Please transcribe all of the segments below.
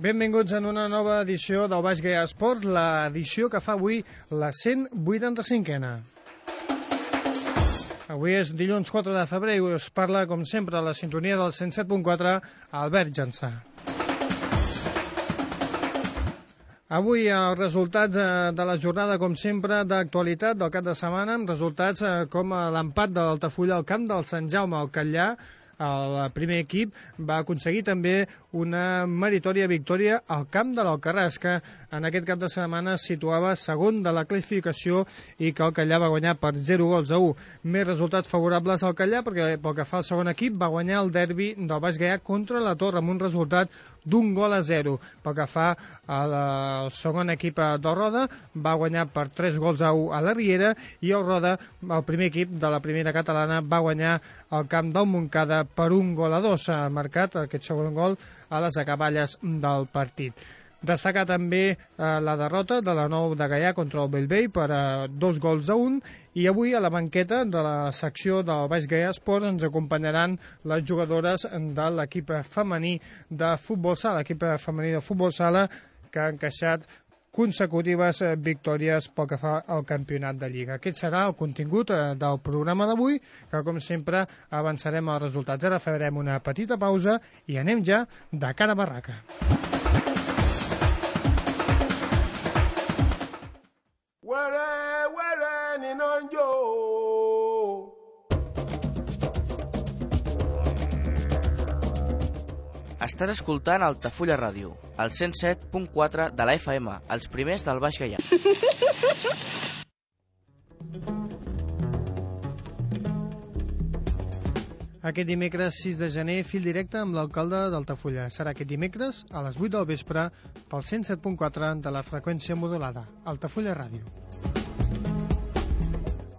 Benvinguts en una nova edició del Baix Gaia Esports, l'edició que fa avui la 185ena. Avui és dilluns 4 de febrer i us parla, com sempre, a la sintonia del 107.4, Albert Jansà. Avui els resultats eh, de la jornada, com sempre, d'actualitat del cap de setmana, amb resultats eh, com l'empat de l'Altafulla al camp del Sant Jaume al Catllà, el primer equip va aconseguir també una meritòria victòria al camp de l'Alcarràs, que en aquest cap de setmana es situava segon de la classificació i que el Callà va guanyar per 0 gols a 1. Més resultats favorables al Callà perquè pel que fa al segon equip va guanyar el derbi del Baix Gaià contra la Torre amb un resultat d'un gol a 0. Pel que fa al segon equip del Roda, va guanyar per 3 gols a 1 a la Riera i el Roda, el primer equip de la primera catalana, va guanyar al camp del Montcada per un gol a 2. Ha marcat aquest segon gol a les acaballes del partit. Destacar també eh, la derrota de la Nou de Gaià contra el Bellvei per eh, dos gols a un i avui a la banqueta de la secció del Baix Gaià Esports ens acompanyaran les jugadores de l'equip femení de futbol sala, l'equip femení de futbol sala que ha encaixat consecutives eh, victòries pel que fa al campionat de Lliga. Aquest serà el contingut eh, del programa d'avui, que com sempre avançarem els resultats. Ara farem una petita pausa i anem ja de cara a barraca. Wẹ́rẹ́ wẹ́rẹ́ níná ń jó. Estàs escoltant Altafulla Ràdio, el 107.4 de la FM, els primers del Baix Gaià. Aquest dimecres 6 de gener, fil directe amb l'alcalde d'Altafulla. Serà aquest dimecres a les 8 del vespre pel 107.4 de la freqüència modulada. Altafulla Ràdio.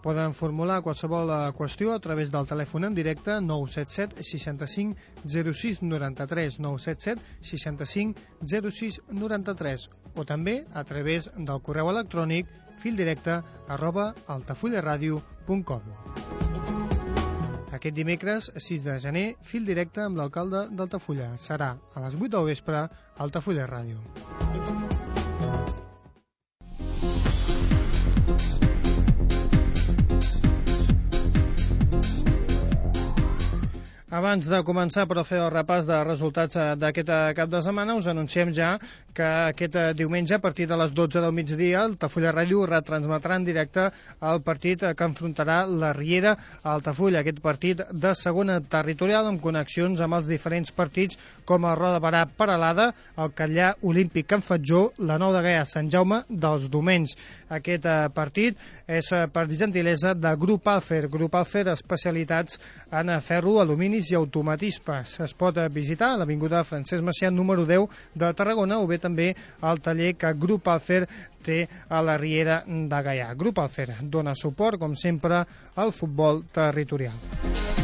Poden formular qualsevol eh, qüestió a través del telèfon en directe 977 65 06 93 977 65 06 93 o també a través del correu electrònic fildirecte arroba altafullaradio.com Aquest dimecres, 6 de gener, fil directe amb l'alcalde d'Altafulla. Serà a les 8 del vespre, Altafulla Ràdio. Abans de començar però a fer el repàs de resultats eh, d'aquest eh, cap de setmana, us anunciem ja que aquest eh, diumenge, a partir de les 12 del migdia, el Tafulla Ràdio retransmetrà en directe el partit que enfrontarà la Riera a Altafulla, aquest partit de segona territorial amb connexions amb els diferents partits com el Roda Barà Paralada, el Catllà Olímpic Can Fatjó, la Nou de Gaia Sant Jaume dels Domenys. Aquest partit és per gentilesa de Grup Alfer, Grup Alfer especialitats en ferro, alumini i automatismes. Es pot visitar a l'Avinguda Francesc Macià número 10 de Tarragona o bé també al taller que Grup Alfer té a la Riera de Gaià. Grup Alfer dona suport, com sempre, al futbol territorial.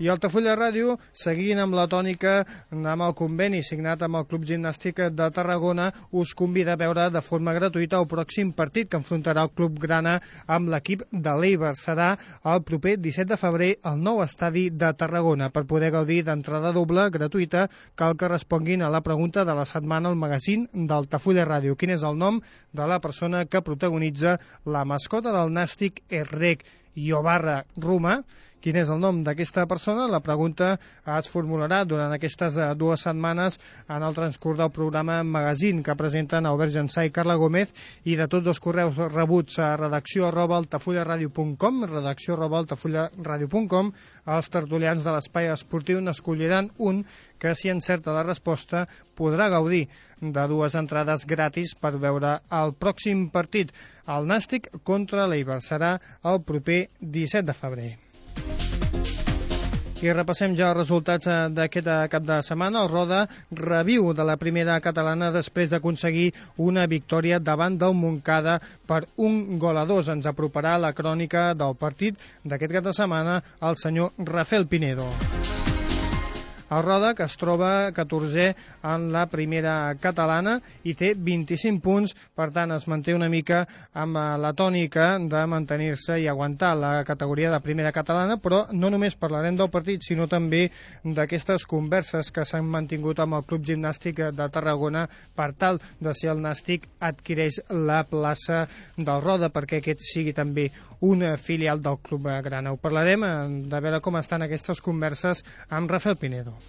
I Altafulla Ràdio, seguint amb la tònica, amb el conveni signat amb el Club Gimnàstic de Tarragona, us convida a veure de forma gratuïta el pròxim partit que enfrontarà el Club Grana amb l'equip de l'Eiber. Serà el proper 17 de febrer al nou estadi de Tarragona. Per poder gaudir d'entrada doble gratuïta, cal que responguin a la pregunta de la setmana al magazín d'Altafulla Ràdio. Quin és el nom de la persona que protagonitza la mascota del Nàstic Errec Iobarra Ruma, quin és el nom d'aquesta persona. La pregunta es formularà durant aquestes eh, dues setmanes en el transcurs del programa Magazine que presenten Albert Jansà i Carla Gómez i de tots els correus rebuts a redacció arroba altafullaradio.com redacció arroba altafullaradio.com els tertulians de l'espai esportiu n'escolliran un que si encerta la resposta podrà gaudir de dues entrades gratis per veure el pròxim partit. El Nàstic contra l'Eiber serà el proper 17 de febrer. I repassem ja els resultats eh, d'aquest eh, cap de setmana. El Roda reviu de la primera catalana després d'aconseguir una victòria davant del Montcada per un gol a dos. Ens aproparà la crònica del partit d'aquest cap de setmana el senyor Rafael Pinedo. El Roda, que es troba 14è en la primera catalana i té 25 punts, per tant es manté una mica amb eh, la tònica de mantenir-se i aguantar la categoria de primera catalana, però no només parlarem del partit, sinó també d'aquestes converses que s'han mantingut amb el Club Gimnàstic de Tarragona per tal de si el Nàstic adquireix la plaça del Roda perquè aquest sigui també una filial del Club Grana. Ho parlarem eh, de veure com estan aquestes converses amb Rafael Pinedo.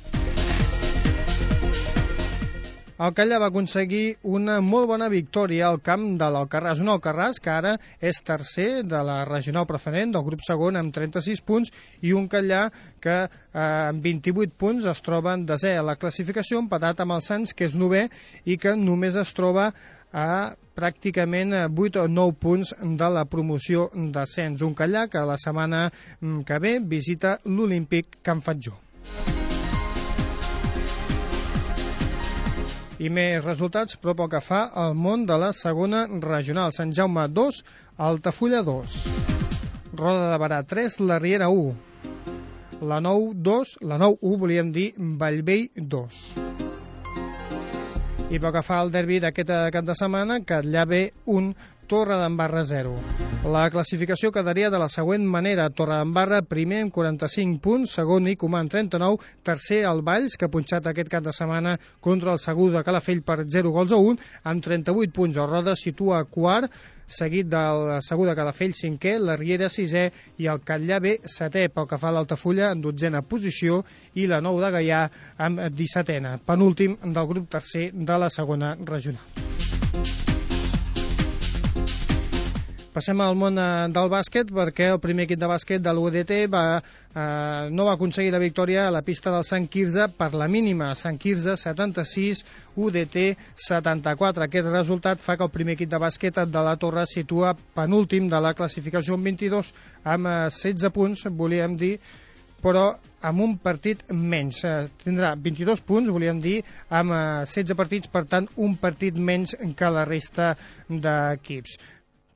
El Calla va aconseguir una molt bona victòria al camp de l'Alcarràs. Un Alcarràs que ara és tercer de la regional preferent del grup segon amb 36 punts i un Callà que eh, amb 28 punts es troba en desè a la classificació, empatat amb el Sants, que és novè i que només es troba a pràcticament 8 o 9 punts de la promoció d'ascens. Un Callà que la setmana mm, que ve visita l'Olímpic Can Fatjó. I més resultats, però pel que fa al món de la segona regional. Sant Jaume 2, Altafulla 2. Roda de Barà 3, la Riera 1. La 9 2, la 9 1 volíem dir Vallvell 2. I pel que fa al derbi d'aquest cap de setmana, Catllà 1, Torre d'Embarra 0. La classificació quedaria de la següent manera. Torre d'Embarra primer amb 45 punts, segon i Comà amb 39, tercer el Valls, que ha punxat aquest cap de setmana contra el Segur de Calafell per 0 gols a 1, amb 38 punts. El Roda situa quart, seguit del Segur de Calafell cinquè, la Riera sisè i el Catllà B setè, pel que fa a l'Altafulla en dotzena posició i la Nou de Gaià amb 17ena, penúltim del grup tercer de la segona regional. Passem al món eh, del bàsquet perquè el primer equip de bàsquet de l'UDT va, eh, no va aconseguir la victòria a la pista del Sant Quirze per la mínima. Sant Quirze 76, UDT 74. Aquest resultat fa que el primer equip de bàsquet de la Torre situa penúltim de la classificació amb 22 amb 16 eh, punts, volíem dir, però amb un partit menys. Eh, tindrà 22 punts, volíem dir, amb 16 partits, per tant, un partit menys que la resta d'equips.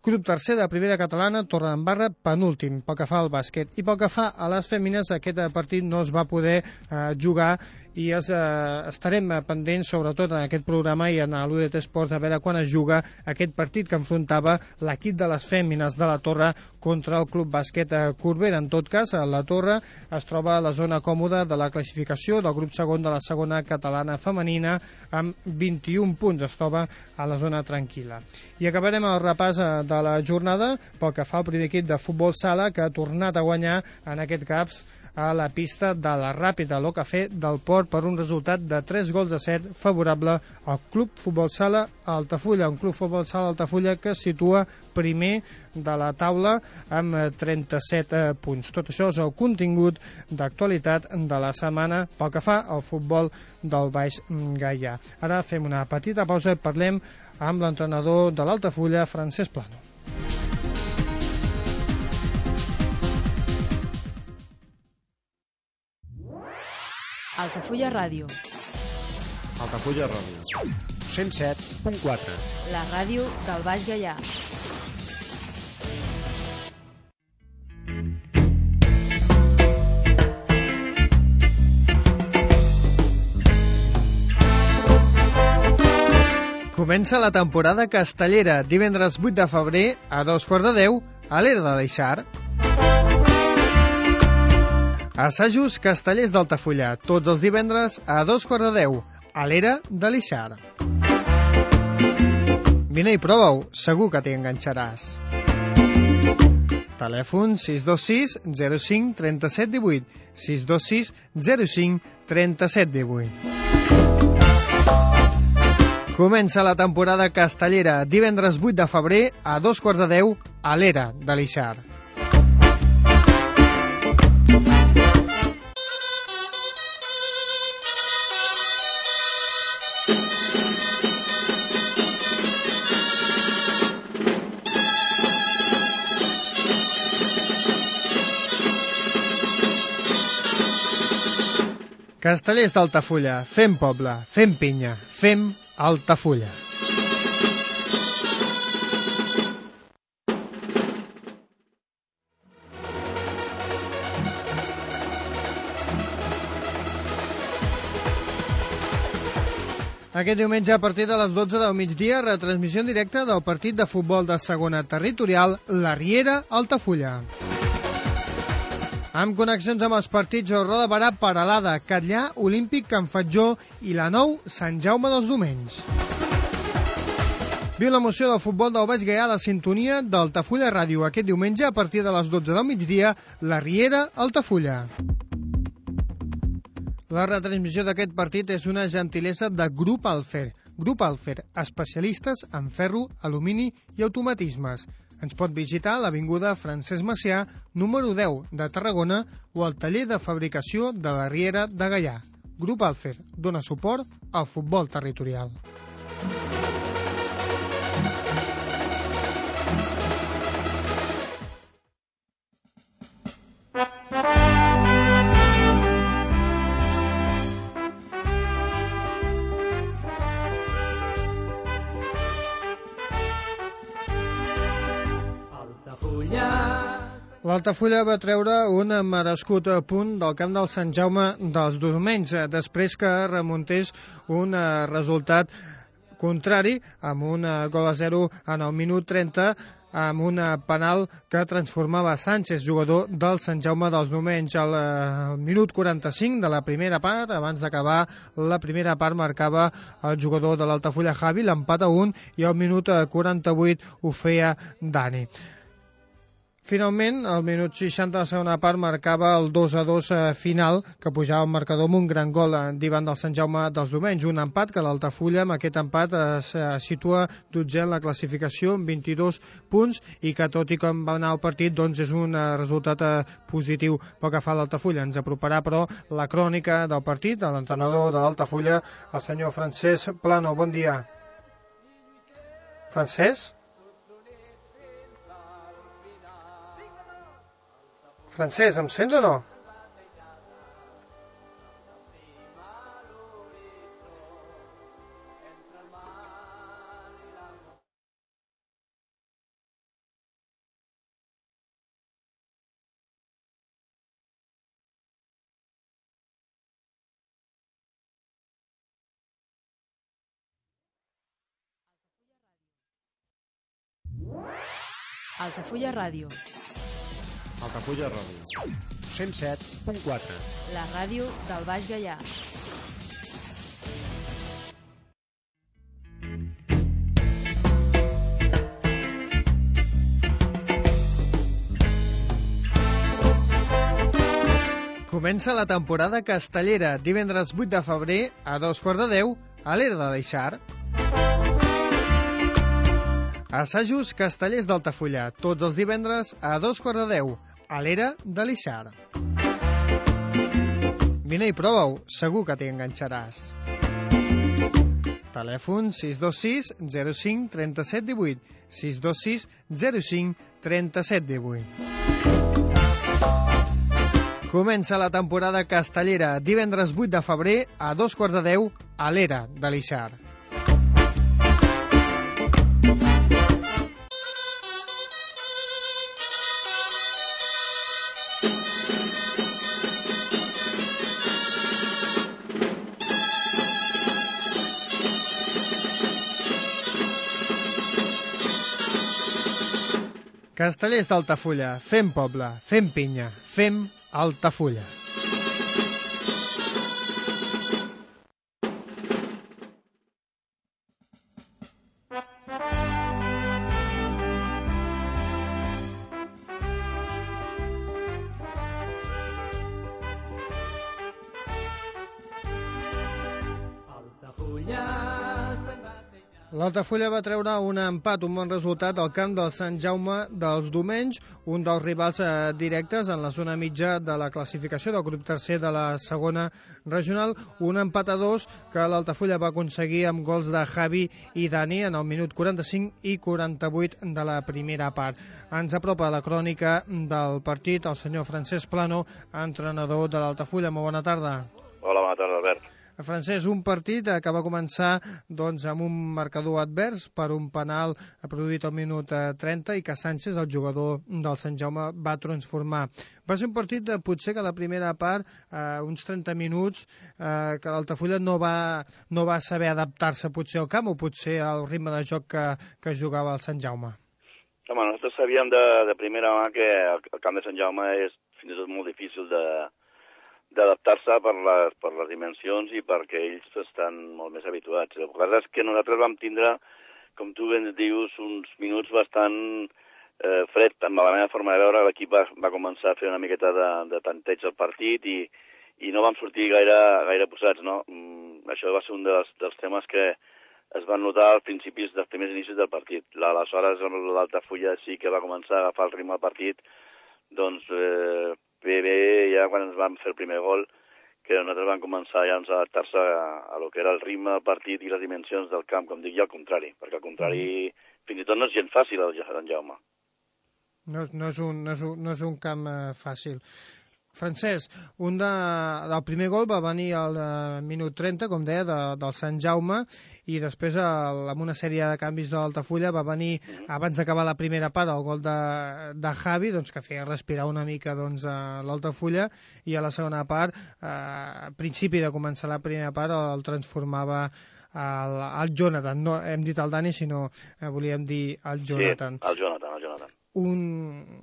Grup tercer de primera catalana, Torredembarra, penúltim pel que fa al bàsquet. I pel que fa a les fèmines, aquest partit no es va poder eh, jugar i es, eh, estarem pendents sobretot en aquest programa i en l'UDT Esports a veure quan es juga aquest partit que enfrontava l'equip de les fèmines de la Torre contra el Club Bàsquet eh, Corbera. En tot cas, la Torre es troba a la zona còmoda de la classificació del grup segon de la segona catalana femenina amb 21 punts. Es troba a la zona tranquil·la. I acabarem el repàs eh, de la jornada pel que fa al primer equip de futbol sala que ha tornat a guanyar en aquest caps a la pista de la Ràpida Locafé del Port per un resultat de 3 gols a 7 favorable al Club Futbol Sala Altafulla, un Club Futbol Sala Altafulla que es situa primer de la taula amb 37 eh, punts. Tot això és el contingut d'actualitat de la setmana pel que fa al futbol del Baix Gaià. Ara fem una petita pausa i parlem amb l'entrenador de l'Altafulla, Francesc Plano. Altafulla Ràdio. Altafulla Ràdio. 107.4. La ràdio del Baix Gaià. Comença la temporada castellera divendres 8 de febrer a dos quarts de 10 a l'Era de l'Eixar. Assajos castellers d'Altafulla, tots els divendres a dos quarts de deu, a l'era de l'Ixar. Vine i prova-ho, segur que t'hi enganxaràs. Telèfon 626 05 37 18 626 05 37 18 Comença la temporada castellera divendres 8 de febrer a dos quarts de deu a l'era de l'Ixar. Castellers d'Altafulla, fem poble, fem pinya, fem Altafulla. Aquest diumenge a partir de les 12 del migdia, retransmissió en directe del partit de futbol de segona territorial La Riera Altafulla. Amb connexions amb els partits Roda Barà, Paralada, Catllà, Olímpic, Can Fatjó i la Nou Sant Jaume dels Domenys. Viu l'emoció del futbol del Baix Gaià a la sintonia d'Altafulla Ràdio aquest diumenge a partir de les 12 del migdia, la Riera Altafulla. La retransmissió d'aquest partit és una gentilesa de Grup Alfer. Grup Alfer, especialistes en ferro, alumini i automatismes. Ens pot visitar a l'Avinguda Francesc Macià, número 10 de Tarragona o al taller de fabricació de la Riera de Gaià. Grup Alfer dona suport al futbol territorial. L'Altafulla va treure un merescut punt del camp del Sant Jaume dels Domenys, eh, després que remuntés un eh, resultat contrari amb un eh, gol a 0 en el minut 30 amb una penal que transformava Sánchez, jugador del Sant Jaume dels Domenys. Al minut 45 de la primera part, abans d'acabar la primera part, marcava el jugador de l'Altafulla Javi, l'empat a 1, i al minut 48 ho feia Dani. Finalment, al minut 60 de la segona part marcava el 2 a 2 eh, final que pujava el marcador amb un gran gol eh, d'Ivan del Sant Jaume dels Domenys. Un empat que l'Altafulla amb aquest empat es eh, situa dotzè en la classificació amb 22 punts i que tot i com va anar el partit doncs és un resultat positiu pel que fa a l'Altafulla. Ens aproparà però la crònica del partit de l'entrenador de l'Altafulla, el senyor Francesc Plano. Bon dia. Francesc? Francesc, em sents o no? Altafulla Ràdio. Altafulla Ràdio. 107.4. La ràdio del Baix Gaià. Comença la temporada castellera, divendres 8 de febrer, a dos quarts de 10, a l'Era de l'Eixar. Assajos castellers d'Altafulla, tots els divendres a dos quarts de 10, a l'Era de l'Ixar. Vine i prova-ho, segur que t'hi enganxaràs. Telèfon 626 05 37 18 626 05 37 18 Comença la temporada castellera divendres 8 de febrer a dos quarts de 10 a l'Era de l'Ixar. Castellers d'Altafulla, fem poble, fem pinya, fem Altafulla. L'Altafulla va treure un empat, un bon resultat al camp del Sant Jaume dels Domenys, un dels rivals eh, directes en la zona mitja de la classificació del grup tercer de la segona regional. Un empat a dos que l'Altafulla va aconseguir amb gols de Javi i Dani en el minut 45 i 48 de la primera part. Ens apropa la crònica del partit el senyor Francesc Plano, entrenador de l'Altafulla. Molt bona tarda. Hola, bona tarda, Albert. Francesc, un partit eh, que va començar doncs, amb un marcador advers per un penal produït al minut eh, 30 i que Sánchez, el jugador del Sant Jaume, va transformar. Va ser un partit de, potser que la primera part, eh, uns 30 minuts, eh, que l'Altafulla no va, no va saber adaptar-se potser al camp o potser al ritme de joc que, que jugava el Sant Jaume. Home, nosaltres sabíem de, de primera mà que el, el camp de Sant Jaume és fins i tot molt difícil de d'adaptar-se per, les, per les dimensions i perquè ells estan molt més habituats. El que és que nosaltres vam tindre, com tu ben dius, uns minuts bastant eh, fred, amb la meva forma de veure, l'equip va, va començar a fer una miqueta de, de tanteig al partit i, i no vam sortir gaire, gaire posats, no? Mm, això va ser un dels, dels temes que es van notar als principis dels primers inicis del partit. Aleshores, l'Altafulla sí que va començar a agafar el ritme del partit, doncs eh, bé, bé, ja quan ens vam fer el primer gol, que nosaltres vam començar ja doncs, a adaptar-se a, a lo que era el ritme del partit i les dimensions del camp, com dic, i al contrari, perquè al contrari fins i tot no és gens fàcil el en Jaume. No, no, és un, no, és un, no és un camp eh, fàcil. Francesc, un de, del primer gol va venir al eh, minut 30, com deia, de, del Sant Jaume, i després, el, amb una sèrie de canvis de l'Altafulla, va venir, abans d'acabar la primera part, el gol de, de Javi, doncs, que feia respirar una mica doncs, l'Altafulla, i a la segona part, eh, a principi de començar la primera part, el transformava el, el Jonathan, no hem dit el Dani, sinó eh, volíem dir el Jonathan. Sí, el Jonathan. Un,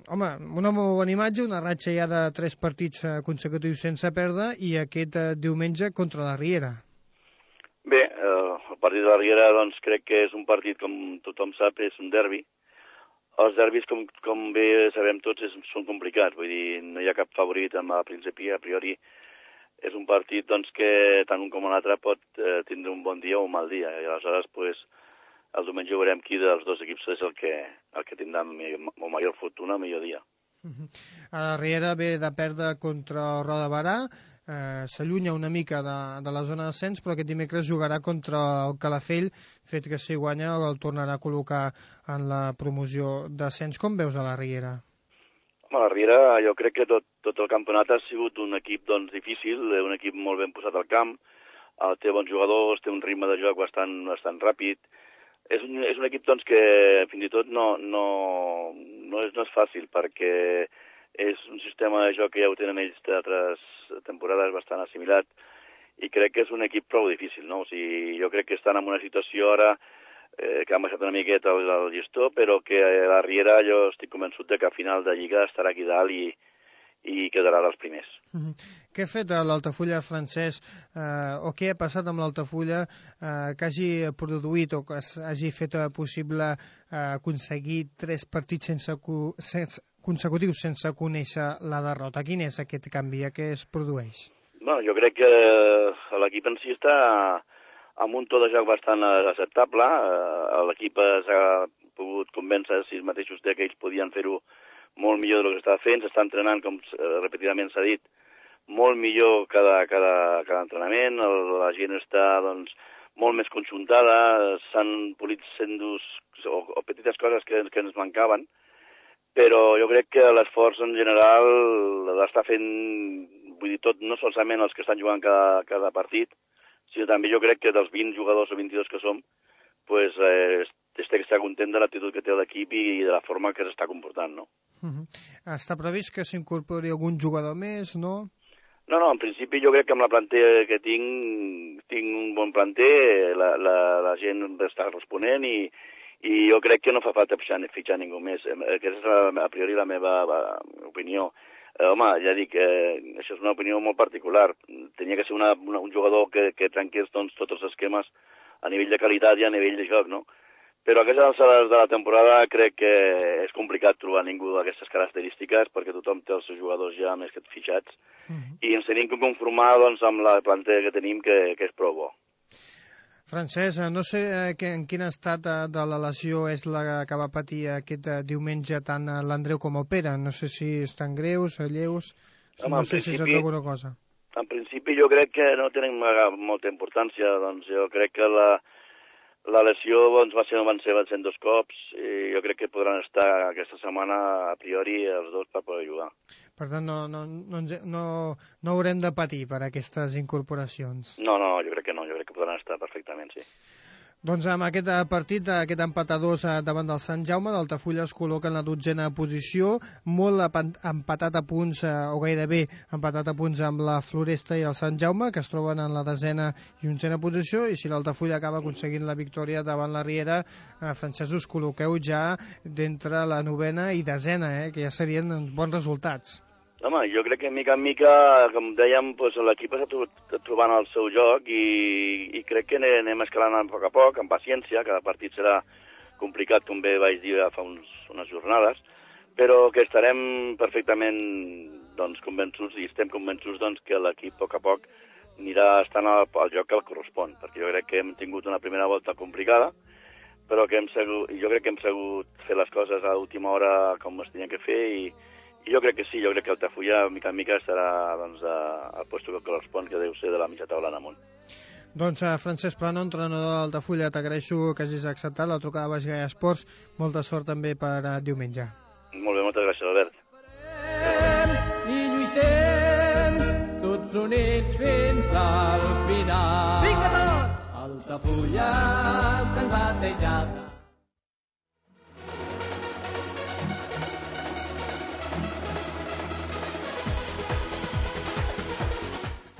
home, una molt bona imatge, una ratxa ja de tres partits eh, consecutius sense perdre i aquest eh, diumenge contra la Riera. Bé, eh, el partit de la Riera doncs, crec que és un partit, com tothom sap, és un derbi. Els derbis, com, com bé sabem tots, és, són complicats. Vull dir, no hi ha cap favorit amb a principi, a priori. És un partit doncs, que tant un com l'altre pot eh, tindre un bon dia o un mal dia. I aleshores, pues, el diumenge veurem qui dels dos equips és el que, el que tindrà amb major fortuna, millor dia. Uh -huh. A la Riera ve de perdre contra el Roda Barà, eh, s'allunya una mica de, de la zona d'ascens, però aquest dimecres jugarà contra el Calafell, fet que si guanya el tornarà a col·locar en la promoció d'ascens. Com veus a la Riera? Home, la Riera jo crec que tot, tot el campionat ha sigut un equip doncs, difícil, un equip molt ben posat al camp, el té bons jugadors, té un ritme de joc bastant, bastant ràpid, és un, és un equip doncs, que fins i tot no, no, no, és, no és fàcil perquè és un sistema de joc que ja ho tenen ells d'altres temporades bastant assimilat i crec que és un equip prou difícil, no? O sigui, jo crec que estan en una situació ara eh, que han baixat una miqueta el, el gestor, però que la Riera jo estic convençut de que a final de Lliga estarà aquí dalt i, i quedarà dels primers. Mm -hmm. Què ha fet l'Altafulla francès eh, o què ha passat amb l'Altafulla eh, que hagi produït o que hagi fet eh, possible eh, aconseguir tres partits sense, sense, consecutius sense conèixer la derrota? Quin és aquest canvi que es produeix? Bueno, jo crec que l'equip en si està amb un to de joc bastant acceptable. Eh, L'equip s'ha pogut convèncer a si mateixos que ells podien fer-ho molt millor del que està fent, s'està entrenant, com eh, repetidament s'ha dit, molt millor cada, cada, cada entrenament, el, la gent està doncs, molt més conjuntada, s'han polit sendos o, o petites coses que, que ens mancaven, però jo crec que l'esforç en general l'està fent, vull dir, tot, no solament els que estan jugant cada, cada partit, sinó també jo crec que dels 20 jugadors o 22 que som, pues, eh, té que estar content de l'actitud que té l'equip i de la forma que s'està comportant, no? Uh -huh. Està previst que s'incorpori algun jugador més, no? No, no, en principi jo crec que amb la planter que tinc, tinc un bon planter, la, la, la gent està responent i, i jo crec que no fa falta fitxar, fitxar ningú més. Aquesta és la, a priori la meva va, opinió. Eh, home, ja dic, eh, això és una opinió molt particular. Tenia que ser una, una, un jugador que, que trenqués doncs, tots els esquemes a nivell de qualitat i a nivell de joc, no? Però a aquestes alçades de la temporada crec que és complicat trobar ningú d'aquestes característiques perquè tothom té els seus jugadors ja més que fitxats uh -huh. i ens tenim que conformar doncs, amb la plantilla que tenim que, que és prou bo. Francesc, no sé eh, en quin estat eh, de la lesió és la que va patir aquest eh, diumenge tant l'Andreu com el Pere. No sé si estan greus, lleus, Home, no sé si és alguna cosa. En principi jo crec que no tenen molta importància, doncs jo crec que la, La lesió doncs, va ser, van ser, van ser dos cops i jo crec que podran estar aquesta setmana a priori els dos per poder jugar. Per tant, no, no, no, ens- no, no haurem de patir per aquestes incorporacions. No, no, jo crec que no, jo crec que podran estar perfectament, sí. Doncs amb aquest eh, partit, eh, aquest empat a dos eh, davant del Sant Jaume, l'Altafulla es col·loca en la dotzena posició, molt empatat a punts, o gairebé empatat a punts amb la Floresta i el Sant Jaume, que es troben en la desena i onzena posició, i si l'Altafulla acaba aconseguint la victòria davant la Riera, eh, us col·loqueu ja d'entre la novena i desena, eh, que ja serien bons resultats. Home, jo crec que mica en mica, com dèiem, doncs, l'equip està tro- trobant el seu joc i, i crec que ane- anem escalant a poc a poc, amb paciència, cada partit serà complicat, com bé vaig dir fa uns, unes jornades, però que estarem perfectament doncs, convençuts i estem convençuts doncs, que l'equip a poc a poc anirà estant al, al lloc que el correspon, perquè jo crec que hem tingut una primera volta complicada, però que hem segut, jo crec que hem sabut fer les coses a última hora com es tenia que fer i jo crec que sí, jo crec que el Tafulla mica en mica estarà doncs, a, al lloc que correspon, que deu ser de la mitja taula en amunt. Doncs uh, Francesc Plano, entrenador d'Altafulla, t'agraeixo que hagis acceptat la trucada de Baix Gaia Esports. Molta sort també per uh, diumenge. Molt bé, moltes gràcies, Albert. i lluitem tots units fins al final. Vinga tots! Altafulla tan batejada.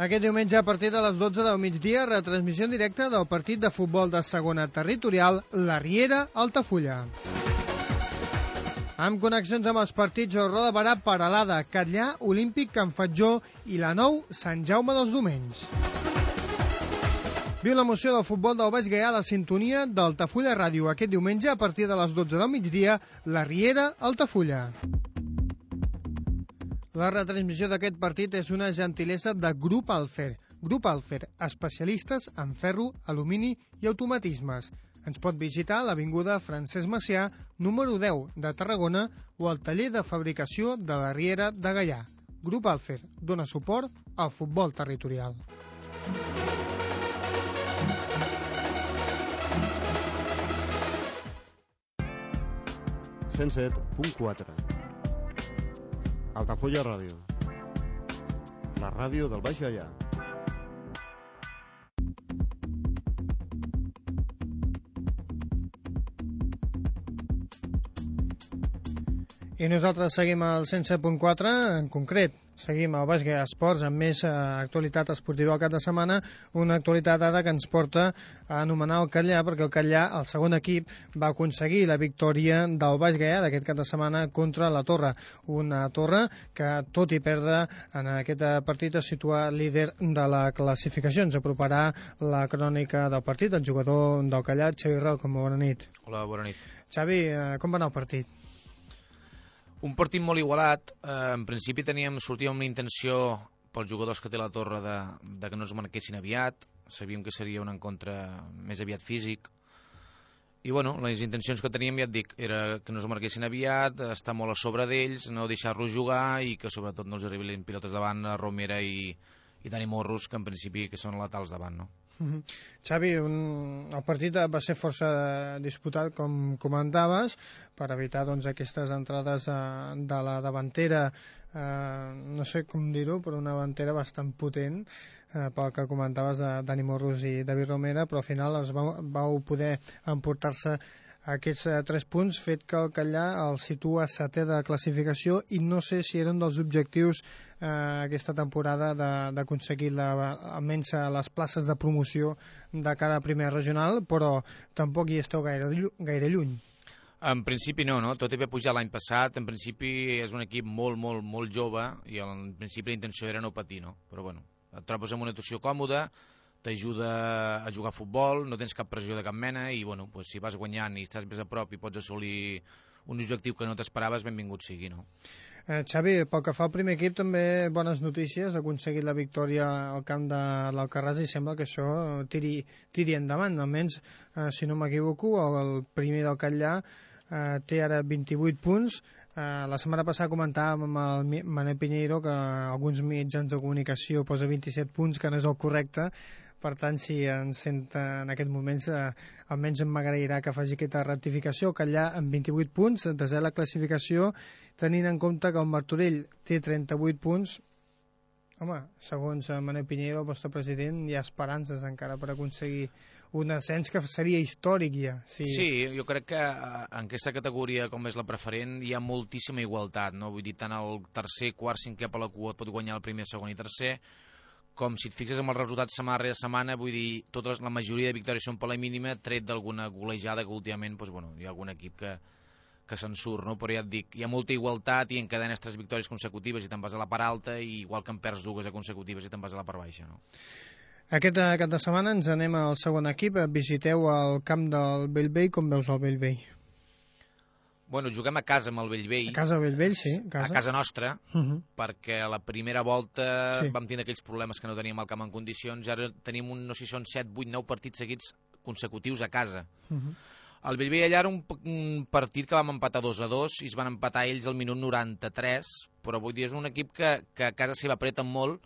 Aquest diumenge, a partir de les 12 del migdia, retransmissió en directe del partit de futbol de segona territorial La Riera Altafulla. Amb connexions amb els partits Roda Barà, Paralada, Catllà, Olímpic, Can Fatjó i la Nou Sant Jaume dels Domenys. Viu l'emoció del futbol del Baix Gaià a la sintonia d'Altafulla Ràdio. Aquest diumenge, a partir de les 12 del migdia, La Riera Altafulla. La retransmissió d'aquest partit és una gentilesa de Grup Alfer. Grup Alfer, especialistes en ferro, alumini i automatismes. Ens pot visitar a l'Avinguda Francesc Macià, número 10 de Tarragona o al taller de fabricació de la Riera de Gaià. Grup Alfer dona suport al futbol territorial. 107.4 Altafulla Ràdio. La ràdio del Baix Gaià I nosaltres seguim al 107.4, en concret, seguim al Gaia Esports amb més eh, actualitat esportiva al cap de setmana, una actualitat ara que ens porta a anomenar el Catllà, perquè el Catllà, el segon equip, va aconseguir la victòria del Gaia d'aquest cap de setmana contra la Torre. Una Torre que, tot i perdre en aquest eh, partit, es situa líder de la classificació. Ens aproparà la crònica del partit, el jugador del Catllà, Xavi Rau, com bona nit. Hola, bona nit. Xavi, eh, com va anar el partit? Un partit molt igualat. Eh, en principi teníem, sortíem amb una intenció pels jugadors que té la torre de, de que no es marquessin aviat. Sabíem que seria un encontre més aviat físic. I bueno, les intencions que teníem, ja et dic, era que no es marquessin aviat, estar molt a sobre d'ells, no deixar-los jugar i que sobretot no els arribin pilotes davant a Romera i, i Dani Morros, que en principi que són letals davant, no? Mhm. Xavi, un, el partit va ser força disputat, com comentaves, per evitar doncs, aquestes entrades de, de la davantera, eh, no sé com dir-ho, però una davantera bastant potent, eh, pel que comentaves de Dani Morros i David Romera, però al final es vau, vau poder emportar-se aquests eh, tres punts, fet que el Callà el situa setè de classificació i no sé si eren dels objectius eh, aquesta temporada d'aconseguir almenys eh, les places de promoció de cara a primer regional, però tampoc hi esteu gaire, gaire lluny. En principi no, no? Tot i haver pujat l'any passat, en principi és un equip molt, molt, molt jove i en principi la intenció era no patir, no? Però bueno, et trobes en una situació còmoda, t'ajuda a jugar a futbol, no tens cap pressió de cap mena i bueno, pues, si vas guanyant i estàs més a prop i pots assolir un objectiu que no t'esperaves, benvingut sigui, no? Eh, Xavi, pel que fa al primer equip, també bones notícies, ha aconseguit la victòria al camp de l'Alcarràs i sembla que això tiri, tiri endavant, almenys, eh, si no m'equivoco, el, primer del Catllà eh, té ara 28 punts, Eh, la setmana passada comentàvem amb el Manel Pinheiro que alguns mitjans de comunicació posa 27 punts, que no és el correcte, Per tant, si ens senta en aquest moment, eh, almenys em m'agrairà que faci aquesta rectificació, que allà amb 28 punts, desè la classificació, tenint en compte que el Martorell té 38 punts, home, segons eh, Manel Pinheiro, el vostre president, hi ha esperances encara per aconseguir un ascens que seria històric ja. Sí, sí jo crec que eh, en aquesta categoria, com és la preferent, hi ha moltíssima igualtat, no? Vull dir, tant el tercer, quart, cinquè per la cua pot guanyar el primer, segon i tercer, com si et fixes amb els resultats setmana rere setmana, vull dir, totes, la majoria de victòries són per la mínima, tret d'alguna golejada que últimament, doncs, bueno, hi ha algun equip que, que se'n surt, no? però ja et dic, hi ha molta igualtat i encadenes tres victòries consecutives i te'n vas a la part alta, i igual que en perds dues consecutives i te'n vas a la part baixa. No? Aquest eh, cap de setmana ens anem al segon equip, visiteu el camp del Bellvei, com veus el Bellvei? Bueno, juguem a casa amb el Bellvei. A casa Bellvei, sí. A casa, a casa nostra, uh -huh. perquè a la primera volta sí. vam tenir aquells problemes que no teníem el camp en condicions, ara tenim un, no sé si són 7, 8, 9 partits seguits consecutius a casa. Uh -huh. El Bellvei allà era un, un partit que vam empatar 2 a 2 i es van empatar ells al minut 93, però vull dir, és un equip que, que a casa seva apreten molt,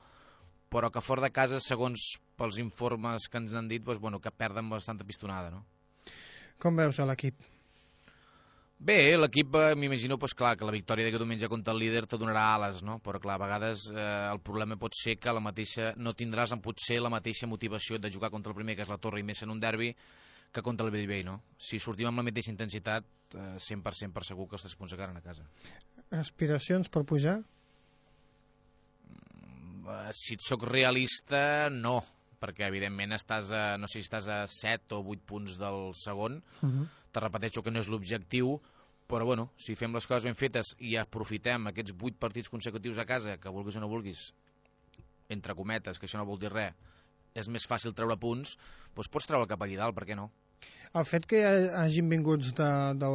però que fora de casa, segons pels informes que ens han dit, doncs, bueno, que perden bastanta pistonada, no? Com veus l'equip? Bé, l'equip eh, m'imagino pues, clar, que la victòria d'aquest diumenge contra el líder te donarà ales, no? però clar, a vegades eh, el problema pot ser que la mateixa, no tindràs en potser la mateixa motivació de jugar contra el primer, que és la Torre, i més en un derbi, que contra el Bellvei. No? Si sortim amb la mateixa intensitat, eh, 100% per segur que els tres punts acabaran a casa. Aspiracions per pujar? Mm, eh, si et sóc realista, no perquè evidentment estàs a, no sé si estàs a 7 o 8 punts del segon, uh -huh te repeteixo que no és l'objectiu, però bueno, si fem les coses ben fetes i aprofitem aquests vuit partits consecutius a casa, que vulguis o no vulguis, entre cometes, que això no vol dir res, és més fàcil treure punts, doncs pots treure cap allà dalt, per què no? El fet que hagin vingut de, de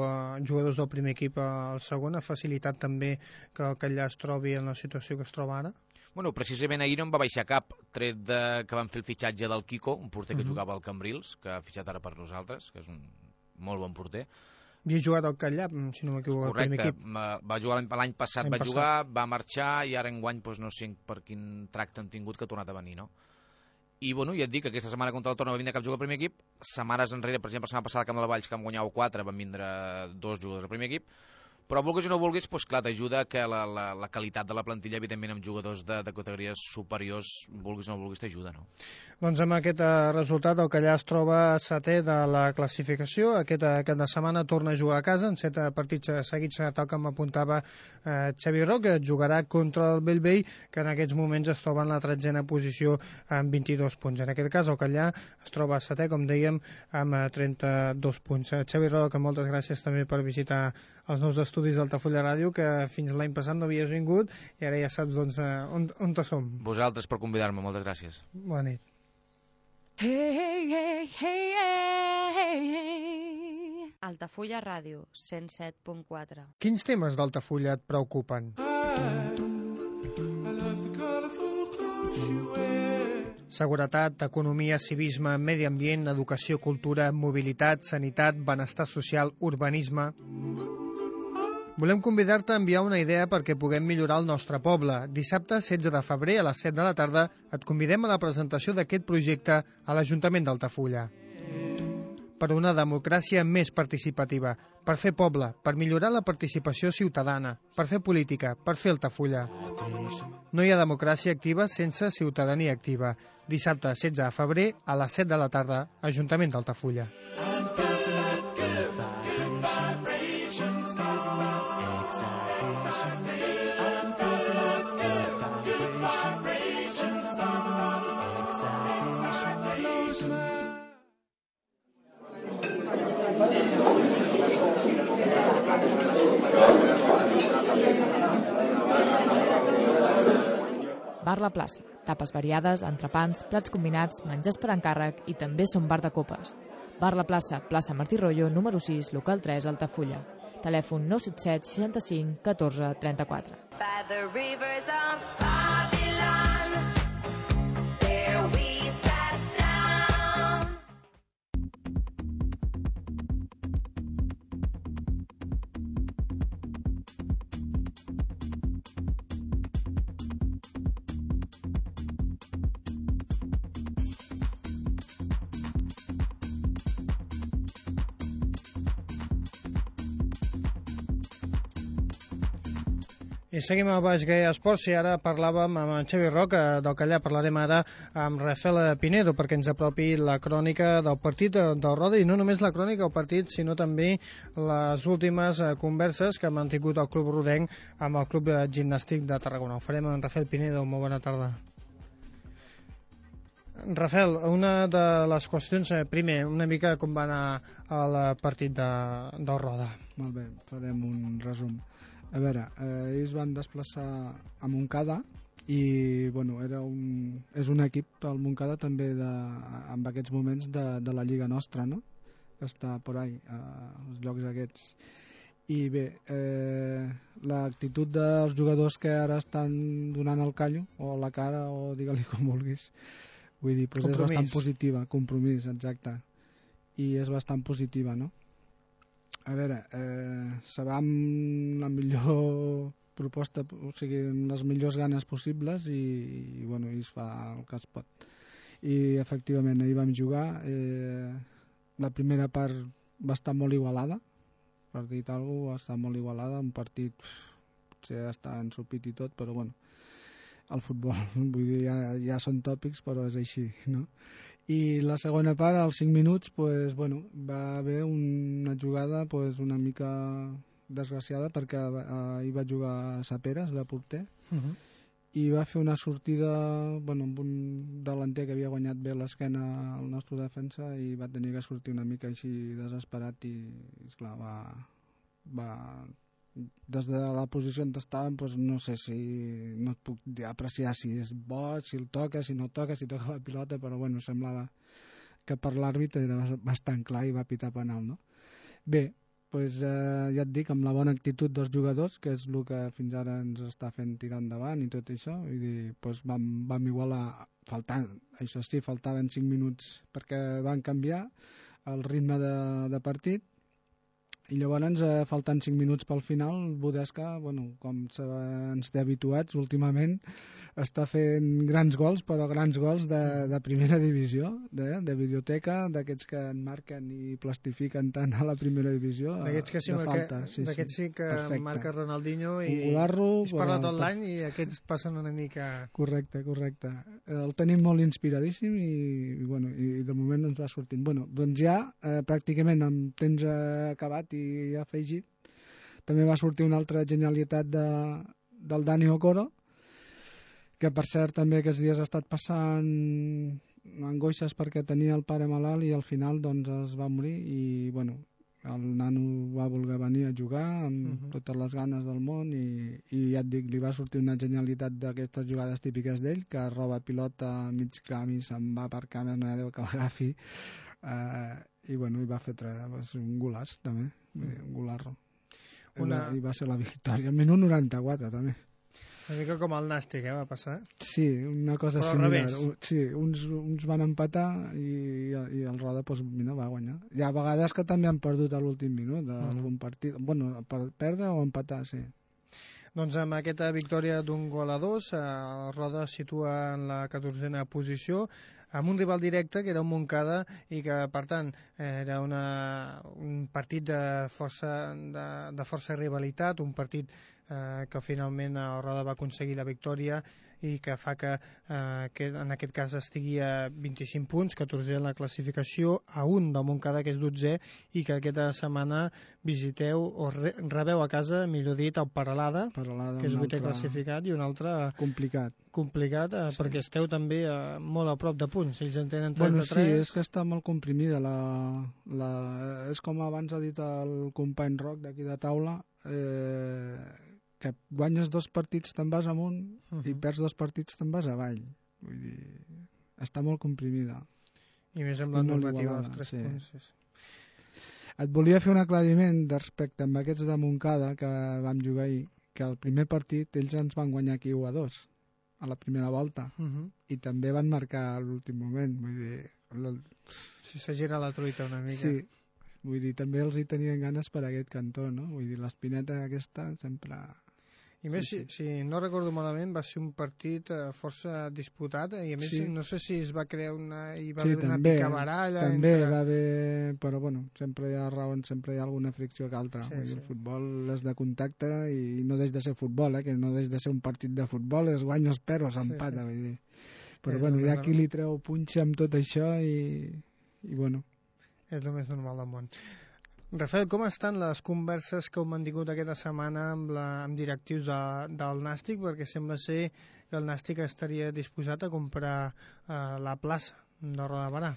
jugadors del primer equip al segon ha facilitat també que, que allà es trobi en la situació que es troba ara? Bueno, precisament ahir no em va baixar cap, tret de que van fer el fitxatge del Kiko, un porter que uh -huh. jugava al Cambrils, que ha fitxat ara per nosaltres, que és un molt bon porter. Havia jugat al Catllap, si no m'equivoco, al primer equip. va jugar l'any passat, va passat. jugar, va marxar i ara enguany doncs, no sé per quin tracte han tingut que ha tornat a venir, no? I bueno, ja et dic que aquesta setmana contra el torna va vindre cap jugador al primer equip, setmanes enrere, per exemple, la setmana passada al Camp de la Valls, que vam guanyar 4, van vindre dos jugadors al primer equip, però vulguis o no vulguis, doncs clar, t'ajuda que la, la, la qualitat de la plantilla, evidentment, amb jugadors de, de categories superiors, vulguis o no vulguis, t'ajuda, no? Doncs amb aquest eh, resultat, el Callà es troba setè de la classificació. Aquest, eh, aquest de setmana torna a jugar a casa, en set partits eh, seguits, tal com apuntava eh, Xavi Roc, que jugarà contra el Bellvei, que en aquests moments es troba en la tretzena posició amb 22 punts. En aquest cas, el Callà es troba setè, com dèiem, amb 32 punts. Xavi Roc, moltes gràcies també per visitar els nous estudis d'Altafulla Ràdio, que fins l'any passat no havies vingut i ara ja saps doncs, on, on te som. Vosaltres per convidar-me, moltes gràcies. Bona nit. Hey, hey, hey, hey, hey. Altafulla Ràdio, 107.4. Quins temes d'Altafulla et preocupen? Seguretat, economia, civisme, medi ambient, educació, cultura, mobilitat, sanitat, benestar social, urbanisme... Volem convidar-te a enviar una idea perquè puguem millorar el nostre poble. Dissabte, 16 de febrer, a les 7 de la tarda, et convidem a la presentació d'aquest projecte a l'Ajuntament d'Altafulla. Per una democràcia més participativa, per fer poble, per millorar la participació ciutadana, per fer política, per fer Altafulla. No hi ha democràcia activa sense ciutadania activa. Dissabte, 16 de febrer, a les 7 de la tarda, Ajuntament d'Altafulla. Bar La Plaça. Tapes variades, entrepans, plats combinats, menjars per encàrrec i també són bar de copes. Bar La Plaça, plaça Martí Rollo, número 6, local 3, Altafulla. Telèfon 977 65 14 34. I seguim al Baix Gaia Esports i ara parlàvem amb en Xavi Roca, del que allà parlarem ara amb Rafael Pinedo perquè ens apropi la crònica del partit del Roda i no només la crònica del partit sinó també les últimes eh, converses que ha mantingut el Club Rodenc amb el Club Gimnàstic de Tarragona. Ho farem amb Rafael Pinedo. Molt bona tarda. Rafael, una de les qüestions, eh, primer, una mica com va anar el partit de, del Roda. Molt bé, farem un resum. A veure, eh, ells van desplaçar a Montcada i bueno, era un, és un equip, el Montcada també de, en aquests moments de, de la Lliga nostra, no? que està por ahí, als llocs aquests. I bé, eh, l'actitud dels jugadors que ara estan donant el callo, o la cara, o digue-li com vulguis, vull dir, doncs és bastant positiva, compromís, exacte, i és bastant positiva, no? A veure, eh, se va amb la millor proposta, o sigui, amb les millors ganes possibles i, i bueno, i es fa el que es pot. I efectivament, ahir vam jugar, eh, la primera part va estar molt igualada, per dir alguna cosa, va estar molt igualada, un partit potser està ensupit i tot, però bueno, el futbol, vull dir, ja, ja són tòpics, però és així, no? I la segona part, als 5 minuts, pues, bueno, va haver una jugada pues, una mica desgraciada perquè eh, hi va jugar Saperes de porter Uh -huh. i va fer una sortida bueno, amb un delanter que havia guanyat bé l'esquena al nostre defensa i va tenir que sortir una mica així desesperat i, esclar, va, va des de la posició on estàvem doncs no sé si no et puc apreciar si és bo, si el toca, si no toca, si toca la pilota, però bueno, semblava que per l'àrbitre era bas- bastant clar i va pitar penal, no? Bé, doncs, eh, ja et dic, amb la bona actitud dels jugadors, que és el que fins ara ens està fent tirar endavant i tot això, vull dir, doncs vam, vam igualar, faltant, això sí, faltaven 5 minuts perquè van canviar el ritme de, de partit i llavors, eh, faltant 5 minuts pel final, Budesca, bueno, com ens té habituats últimament, està fent grans gols, però grans gols de, de primera divisió, de, de biblioteca, d'aquests que en marquen i plastifiquen tant a la primera divisió. eh, D'aquests que sí, de que, falta. sí, d'aquests sí que Perfecte. marca Ronaldinho i golarro, es parla tot l'any i aquests passen una mica... Correcte, correcte. El tenim molt inspiradíssim i, i, bueno, i de moment ens va sortint. Bueno, doncs ja, eh, pràcticament amb temps acabat i afegit, també va sortir una altra genialitat de, del Dani Okoro, que per cert també aquests dies ha estat passant angoixes perquè tenia el pare malalt i al final doncs es va morir i bueno, el nano va voler venir a jugar amb Mhm. totes les ganes del món i, i ja et dic, li va sortir una genialitat d'aquestes jugades típiques d'ell que roba pilota a mig camp i se'n va per camp no hi ha Déu que l'agafi eh, i bueno, i va fer tres, va ser un golaç també, vull dir, un golarro Una- i va ser la victòria al minut 94 també Una mica com el Nàstic, eh, va passar. Sí, una cosa Però similar. Sí, uns, uns van empatar i, i el Roda pues, mira, va guanyar. Hi ha vegades que també han perdut a l'últim minut d'algun partit. Bueno, per perdre o empatar, sí. Doncs amb aquesta victòria d'un gol a dos, eh, el Roda situa en la 14a posició amb un rival directe que era un Montcada i que, per tant, era una, un partit de força, de, de força rivalitat, un partit eh, que finalment el Roda va aconseguir la victòria i que fa que, eh, que en aquest cas estigui a 25 punts, 14 en la classificació, a un del Montcada, que és 12, i que aquesta setmana visiteu o re, rebeu a casa, millor dit, el Paralada, Paralada, que és un vuitè altre classificat, i un altre Complicat. complicat, eh, Sí. perquè esteu també eh, molt a prop de punts. Ells en tenen 33. Bueno, sí, és que està molt comprimida. La, la, és com abans ha dit el company Roc d'aquí de taula, eh, que guanyes dos partits te'n vas amunt uh -huh. i Mhm. perds dos partits te'n vas avall. Vull dir, està molt comprimida. I més amb la normativa dels 3 sí. punts. Sí. sí. Et volia fer un aclariment respecte amb aquests de Montcada que vam jugar ahir, que el primer partit ells ens van guanyar aquí 1 a 2 a la primera volta Uh -huh. i també van marcar a l'últim moment vull dir, Si se gira la truita una mica. sí, vull dir, també els hi tenien ganes per aquest cantó, no? Vull dir, l'espineta aquesta sempre... I més, Sí, si, si no recordo malament, va ser un partit eh, força disputat eh, i a més Sí. no sé si es va crear una... hi va Sí, haver una també, picabaralla... també entre... va haver... Però bueno, sempre hi ha raons, sempre hi ha alguna fricció que altra. Sí, sí. El futbol és de contacte i no deix de ser futbol, eh? que no deix de ser un partit de futbol, es guanya, es perd o s'empata, sí. vull dir. Però És bueno, hi ha qui li treu punxa amb tot això i, i bueno, És el més normal del món. Rafael, com estan les converses que heu mantingut aquesta setmana amb, la, amb directius de, del Nàstic? Perquè sembla ser que el Nàstic estaria disposat a comprar eh, la plaça de Roda Barà.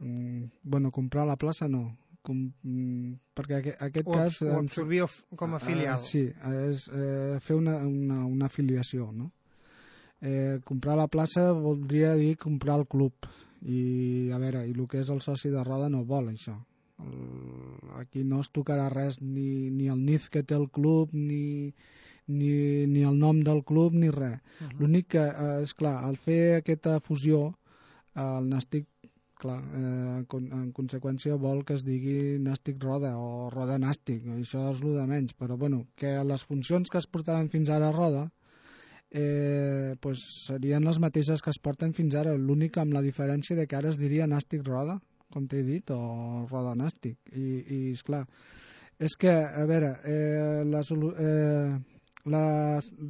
mm, bueno, comprar la plaça no, com, mm, perquè aquest, aquest O, cas... o em- absorbir com a filial. Ah, sí, és eh, fer una, una, una afiliació, no? Eh, comprar la plaça voldria dir comprar el club i a veure, i el que és el soci de roda no vol això aquí no es tocarà res ni, ni el NIF que té el club ni, ni, ni el nom del club ni res. Uh -huh. L'únic que, eh, és clar, al fer aquesta fusió, eh, el Nàstic, clar, eh, con, en conseqüència vol que es digui Nàstic Roda o Roda Nàstic, això és el de menys, però bueno, que les funcions que es portaven fins ara a Roda eh, pues serien les mateixes que es porten fins ara, l'únic amb la diferència de que ara es diria Nàstic Roda, com t'he dit, o Roda Nàstic. I, i esclar, és que, a veure, eh, la, eh, la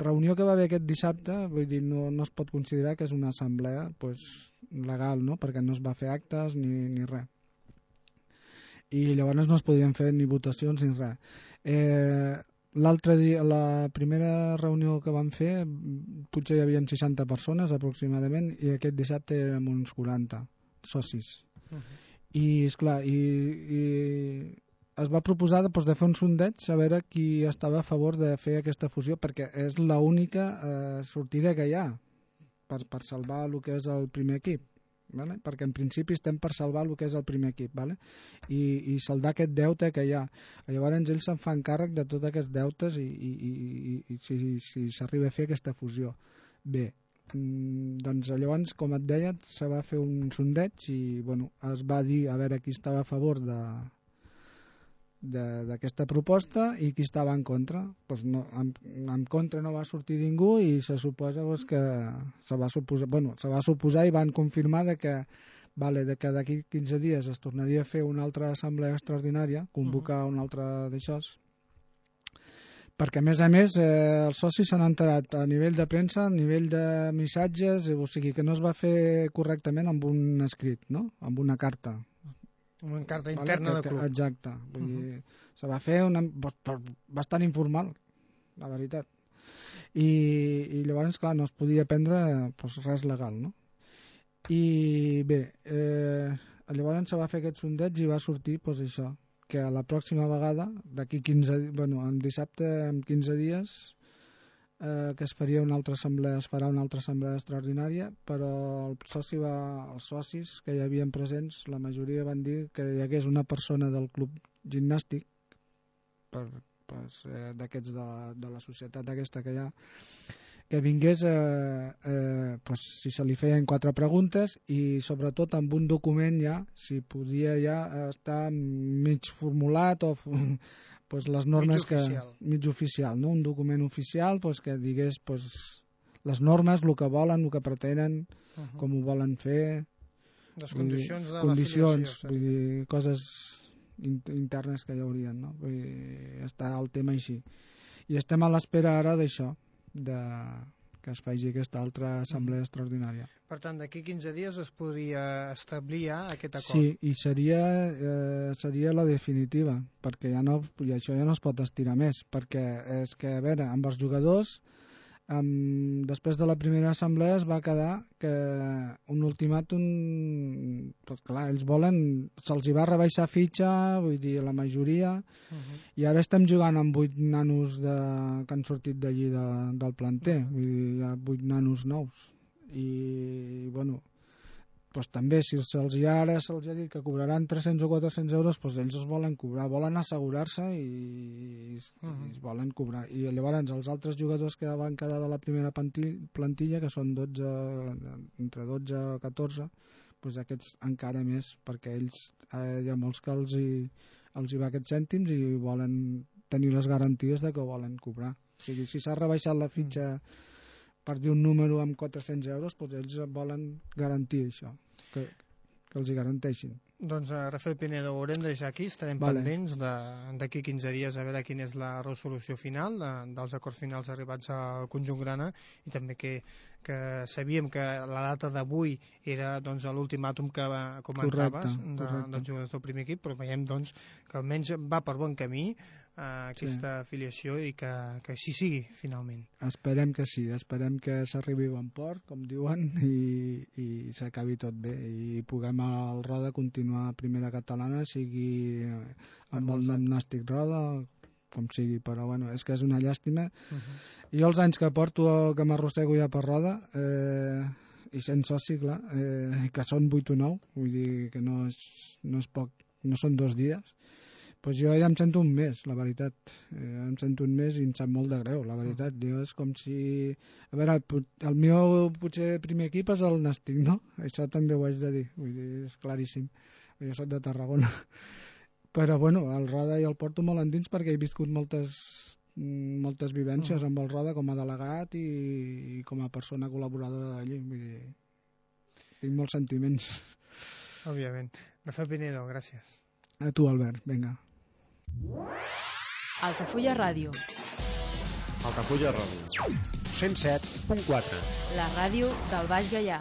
reunió que va haver aquest dissabte, vull dir, no, no es pot considerar que és una assemblea pues, legal, no? perquè no es va fer actes ni, ni res. I llavors no es podien fer ni votacions ni res. Eh, L'altre dia, la primera reunió que vam fer, potser hi havia 60 persones aproximadament, i aquest dissabte érem uns 40 socis. Uh -huh. I, és clar, i, i es va proposar doncs, de fer un sondeig a veure qui estava a favor de fer aquesta fusió, perquè és l'única eh, sortida que hi ha per, per salvar el que és el primer equip. Vale? perquè en principi estem per salvar el que és el primer equip vale? I, i saldar aquest deute que hi ha llavors ells se'n fan càrrec de tots aquests deutes i, i, i, i, si si s'arriba a fer aquesta fusió bé, doncs llavors com et deia se va fer un sondeig i bueno, es va dir a veure qui estava a favor de de- d'aquesta proposta i qui estava en contra pues no, en, en contra no va sortir ningú i se suposa pues, que se va suposar, bueno, se va suposar i van confirmar de que vale, de que d'aquí 15 dies es tornaria a fer una altra assemblea extraordinària, convocar uh -huh. un altre d'això perquè a més a més eh, els socis s'han enterat a nivell de premsa, a nivell de missatges, o sigui que no es va fer correctament amb un escrit, no? amb una carta. Una carta interna que, del club. Exacte. Vull dir, se va fer una, bastant informal, la veritat. I, i llavors, clar, no es podia prendre pues, res legal, no? I bé, eh, llavors se va fer aquest sondeig i va sortir pues, això, que la pròxima vegada, d'aquí 15, bueno, en dissabte, en 15 dies, eh, que es faria una altra assemblea, es farà una altra assemblea extraordinària, però el soci va, els socis que hi havien presents, la majoria van dir que hi hagués una persona del club gimnàstic, per, pues, eh, d'aquests de, de la societat aquesta que hi ha, que vingués eh, eh, pues, si se li feien quatre preguntes i sobretot amb un document ja, si podia ja estar mig formulat o pues, les normes Mig que oficial. mig oficial, no? un document oficial pues, que digués pues, les normes, el que volen, el que pretenen, Uh -huh. com ho volen fer, Les vull dir, condicions de condicions, vull dir, coses in internes que hi haurien, no? Vull dir, està el tema així. I estem a l'espera ara d'això, de que es faci aquesta altra assemblea extraordinària. Per tant, d'aquí 15 dies es podria establir ja aquest acord. Sí, i seria, eh, seria la definitiva, perquè ja no, i això ja no es pot estirar més, perquè és que, a veure, amb els jugadors, amb, després de la primera assemblea es va quedar que un ultimàtum, pues clar, ells volen, se'ls va rebaixar fitxa, vull dir, la majoria, Uh -huh. i ara estem jugant amb vuit nanos de, que han sortit d'allí de, del planter, vull dir, hi ha vuit nanos nous. I, bueno, pues també, si se'ls hi ara se'ls ha dit que cobraran 300 o 400 euros, pues ells es volen cobrar, volen assegurar-se i, i, Uh -huh. i es volen cobrar. I llavors els altres jugadors que van quedar de la primera planti- plantilla, que són 12, entre 12 i 14, pues aquests encara més, perquè ells, eh, hi ha molts que els hi, els hi va aquests cèntims i volen tenir les garanties de que ho volen cobrar. O sigui, si s'ha rebaixat la fitxa per dir un número amb 400 euros, doncs ells volen garantir això, que, que els hi garanteixin. Doncs uh, Rafael Pinedo, ho haurem de deixar aquí, estarem Vale. pendents de- d'aquí 15 dies a veure quina és la resolució final de, dels acords finals arribats al conjunt grana i també que, que sabíem que la data d'avui era doncs, l'ultimàtum que va- comentaves Correcte, de, correcte. dels jugadors del primer equip, però veiem doncs, que almenys va per bon camí aquesta afiliació i que, que així sigui finalment. Esperem que sí, esperem que s'arribi bon port, com diuen, i, i s'acabi tot bé i puguem al Roda continuar a primera catalana, sigui eh, amb el nom Nàstic Roda, com sigui, però bueno, és que és una llàstima. Uh -huh. Jo els anys que porto, que m'arrossego ja per Roda, eh, i sent soci, clar, eh, que són 8 o 9, vull dir que no és, no és poc, no són dos dies, pues jo ja em sento un mes, la veritat. Eh, em sento un mes i em sap molt de greu, la veritat. Jo és com si... A veure, pot- el meu potser primer equip és el Nàstic, no? Això també ho haig de dir, vull dir, és claríssim. Jo sóc de Tarragona. Però, bueno, el Roda i el porto molt endins perquè he viscut moltes moltes vivències amb el Roda com a delegat i, i com a persona col·laboradora d'allí. Vull dir, tinc molts sentiments. Òbviament. Rafael Pinedo, gràcies. A tu, Albert, vinga. Altafulla Ràdio, Altafulla Ràdio. 107.4. la ràdio del Baix Gaià.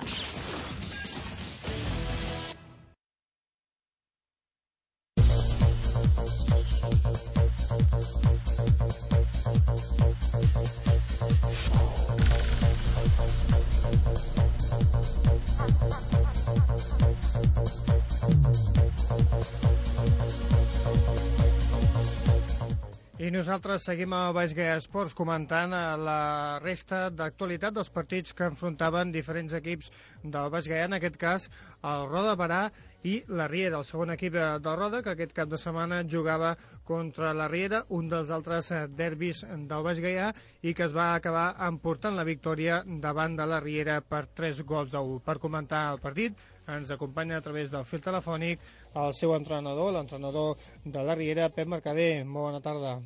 Nosaltres seguim a Baix Gaia Esports comentant eh, la resta d'actualitat dels partits que enfrontaven diferents equips del Baix Gaia, en aquest cas el Roda Barà i la Riera, el segon equip eh, del Roda, que aquest cap de setmana jugava contra la Riera, un dels altres eh, derbis del Baix Gaià, i que es va acabar emportant la victòria davant de la Riera per 3 gols a 1. Per comentar el partit ens acompanya a través del fil telefònic el seu entrenador, l'entrenador de la Riera, Pep Mercader. Bona tarda.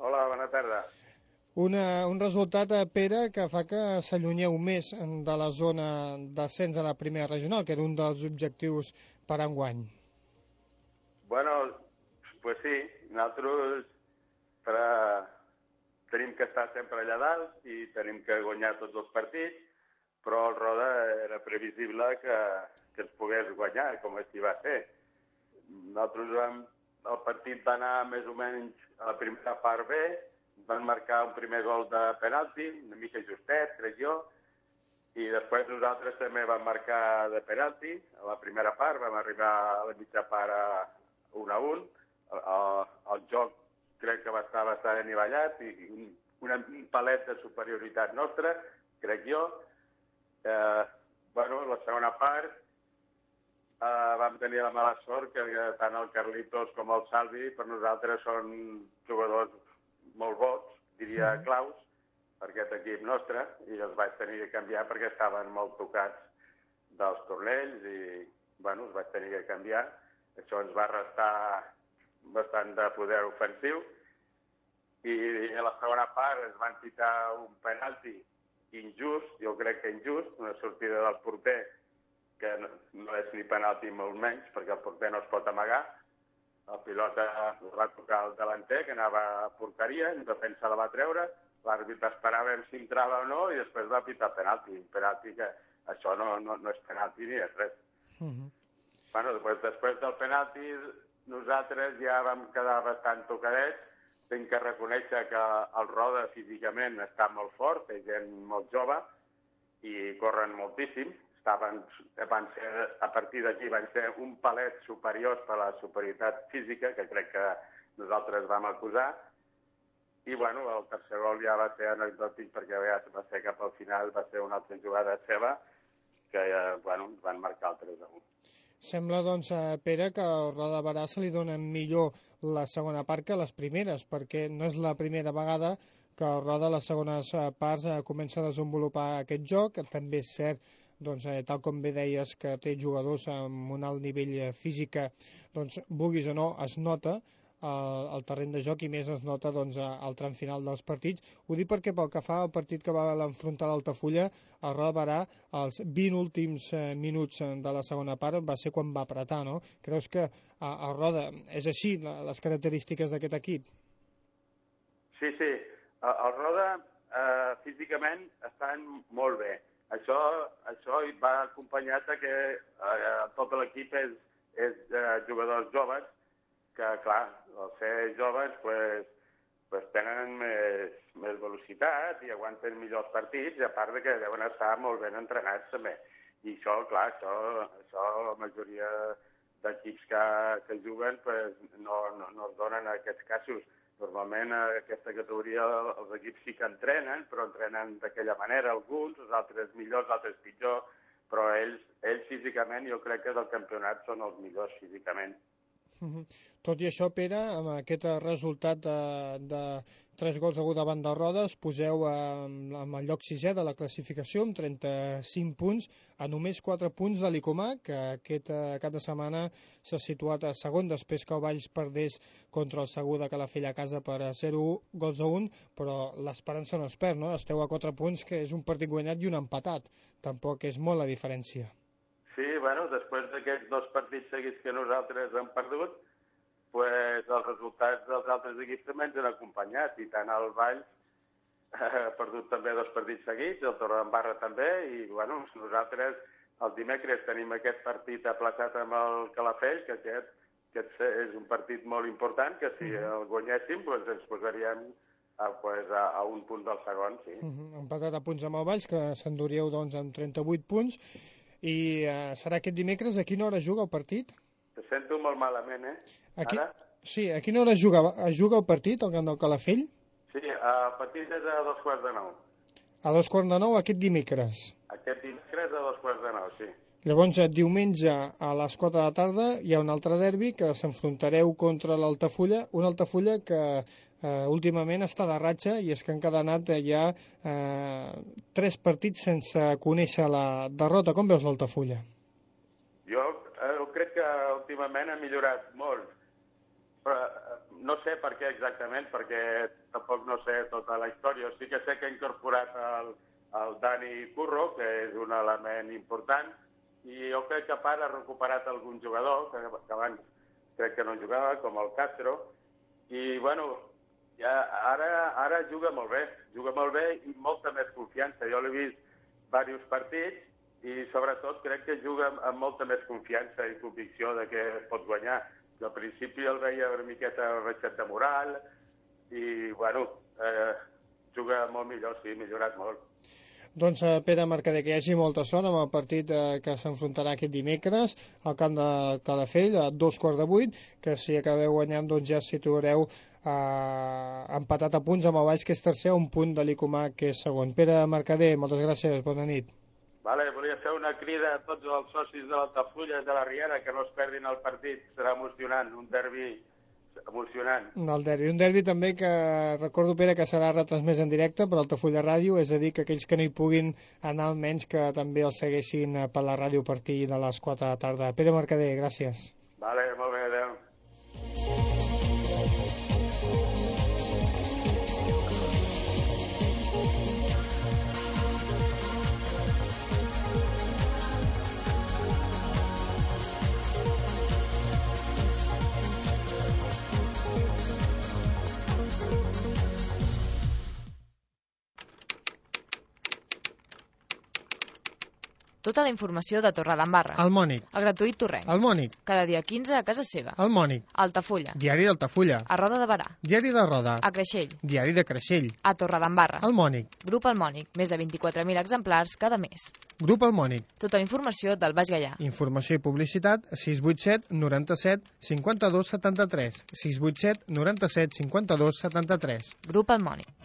Hola, bona tarda. Una, un resultat, eh, Pere, que fa que s'allunyeu més de la zona d'ascens a la primera regional, que era un dels objectius per enguany. Bueno, pues sí, nosaltres per a... tenim que estar sempre allà dalt i tenim que guanyar tots els partits, però el Roda era previsible que, que ens pogués guanyar, com així va ser. Nosaltres vam, el partit va anar més o menys a la primera part bé, van marcar un primer gol de penalti, una mica justet, crec jo, i després nosaltres també vam marcar de penalti a la primera part, vam arribar a la mitja part a 1 a 1. El, el, joc crec que va estar bastant anivellat i un, una, un palet de superioritat nostra, crec jo. Eh, bueno, la segona part eh, vam tenir la mala sort que tant el Carlitos com el Salvi per nosaltres són jugadors molt bons, diria Mhm. claus, per aquest equip nostre, i els vaig tenir que canviar perquè estaven molt tocats dels tornells i, bueno, els vaig tenir que canviar. Això ens va restar bastant de poder ofensiu i a la segona part es van citar un penalti injust, jo crec que injust, una sortida del porter que no, no és ni penalti molt menys, perquè el porter no es pot amagar. El pilota la va tocar el delanter, que anava a porteria, en defensa la va treure, l'àrbit esperava si entrava o no, i després va pitar penalti. Penalti que això no, no, no és penalti ni és res. Uh -huh. Bueno, després, després del penalti, nosaltres ja vam quedar bastant tocadets. Tinc que reconèixer que el Roda físicament està molt fort, és gent molt jove i corren moltíssim. Estaven, van ser, a partir d'aquí van ser un palet superiors per la superioritat física, que crec que nosaltres vam acusar. I, bueno, el tercer gol ja va ser anecdòtic perquè ja va ser cap al final, va ser una altra jugada seva, que, eh, bueno, van marcar el 3 a 1. Sembla, doncs, eh, Pere, que al Roda Barà se li dona millor la segona part que les primeres, perquè no és la primera vegada que el Roda a les segones eh, parts comença a desenvolupar aquest joc. També és cert, doncs, eh, tal com bé deies, que té jugadors amb un alt nivell eh, físic doncs, vulguis o no, es nota el, el terreny de joc i més es nota doncs, al tram final dels partits. Ho dic perquè pel que fa al partit que va enfrontar l'Altafulla, el Roda Barà, els 20 últims eh, minuts de la segona part va ser quan va apretar, no? Creus que a, el Roda és així, la, les característiques d'aquest equip? Sí, sí. El Roda eh, físicament estan molt bé. Això, això va acompanyat de que eh, tot l'equip és, és eh, jugadors joves, que, clar, al ser joves, pues, pues tenen més, més velocitat i aguanten millors partits, i a part de que deuen estar molt ben entrenats també. I això, clar, això, això la majoria d'equips que, que juguen pues, no, no, no es donen a aquests casos. Normalment a aquesta categoria els equips sí que entrenen, però entrenen d'aquella manera alguns, els altres millors, els altres pitjor, però ells, ells físicament jo crec que del campionat són els millors físicament. Tot i això, Pere, amb aquest resultat de, de 3 gols 1 davant de Rodes, poseu amb el lloc sisè de la classificació amb 35 punts, a només 4 punts de l'Icomà, que aquest cap de setmana s'ha situat a segon després que Valls perdés contra el Segur de Calafell a casa per 0 gols a 1, però l'esperança no es perd, no? Esteu a 4 punts, que és un partit guanyat i un empatat. Tampoc és molt la diferència. Sí, bueno, després d'aquests dos partits seguits que nosaltres hem perdut, pues, els resultats dels altres equips també ens han acompanyat, i tant el Valls ha perdut també dos partits seguits, el Torredembarra també, i bueno, nosaltres el dimecres tenim aquest partit aplaçat amb el Calafell, que aquest, aquest és un partit molt important, que si el guanyéssim pues, ens posaríem a, pues, a, a un punt del segon, sí. Uh -huh. Empatat a punts amb el Valls, que s'enduríeu doncs, amb 38 punts, i uh, serà aquest dimecres. A quina hora juga el partit? Sento molt malament, eh? Aquí... Ara? Sí, a quina hora juga, juga el partit al camp del Calafell? Sí, el partit és a dos quarts de nou. A dos quarts de nou aquest dimecres. Aquest dimecres a dos quarts de nou, sí. Llavors, diumenge a les 4 de la tarda hi ha un altre derbi que s'enfrontareu contra l'Altafulla, una Altafulla que eh, últimament està de ratxa i és que han encadenat ja eh, tres partits sense conèixer la derrota. Com veus l'Altafulla? Crec que últimament ha millorat molt, però eh, no sé per què exactament, perquè tampoc no sé tota la història. Sí que sé que ha incorporat el, el Dani Curro, que és un element important, i jo crec que a part ha recuperat algun jugador, que, que abans crec que no jugava, com el Castro, i bueno, ja, ara, ara juga molt bé, juga molt bé i molta més confiança. Jo l'he vist diversos partits i sobretot crec que juga amb, molta més confiança i convicció de que pot guanyar. Al principi el veia una miqueta reixat de moral i, bueno, eh, juga molt millor, sí, millorat molt. Doncs eh, Pere Mercader, que hi hagi molta sort amb el partit eh, que s'enfrontarà aquest dimecres al camp de Calafell a dos quarts de vuit, que si acabeu guanyant doncs ja situareu eh, empatat a punts amb el Baix, que és tercer, un punt de l'Icomà, que és segon. Pere Mercader, moltes gràcies, bona nit. Vale, volia fer una crida a tots els socis de l'Altafulla de la Riera que no es perdin el partit, serà emocionant, un derbi emocionant. El derbi. Un derbi també que recordo, Pere, que serà retransmès en directe per Altafulla Ràdio, és a dir, que aquells que no hi puguin anar almenys que també el segueixin per la ràdio a partir de les 4 de la tarda. Pere Mercader, gràcies. Vale, molt bé, adeu. Tota la informació de Torredembarra. El Mònic. El gratuït Torrenc. El Mònic. Cada dia 15 a casa seva. El Mònic. Altafulla. Diari d'Altafulla. A Roda de Barà. Diari de Roda. A Creixell. Diari de Creixell. A Torredembarra. El Mònic. Grup El Mònic. Més de 24.000 exemplars cada mes. Grup El Mònic. Tota la informació del Baix Gaià. Informació i publicitat 687 97 52 73 687 97 52 73 Grup El Mònic.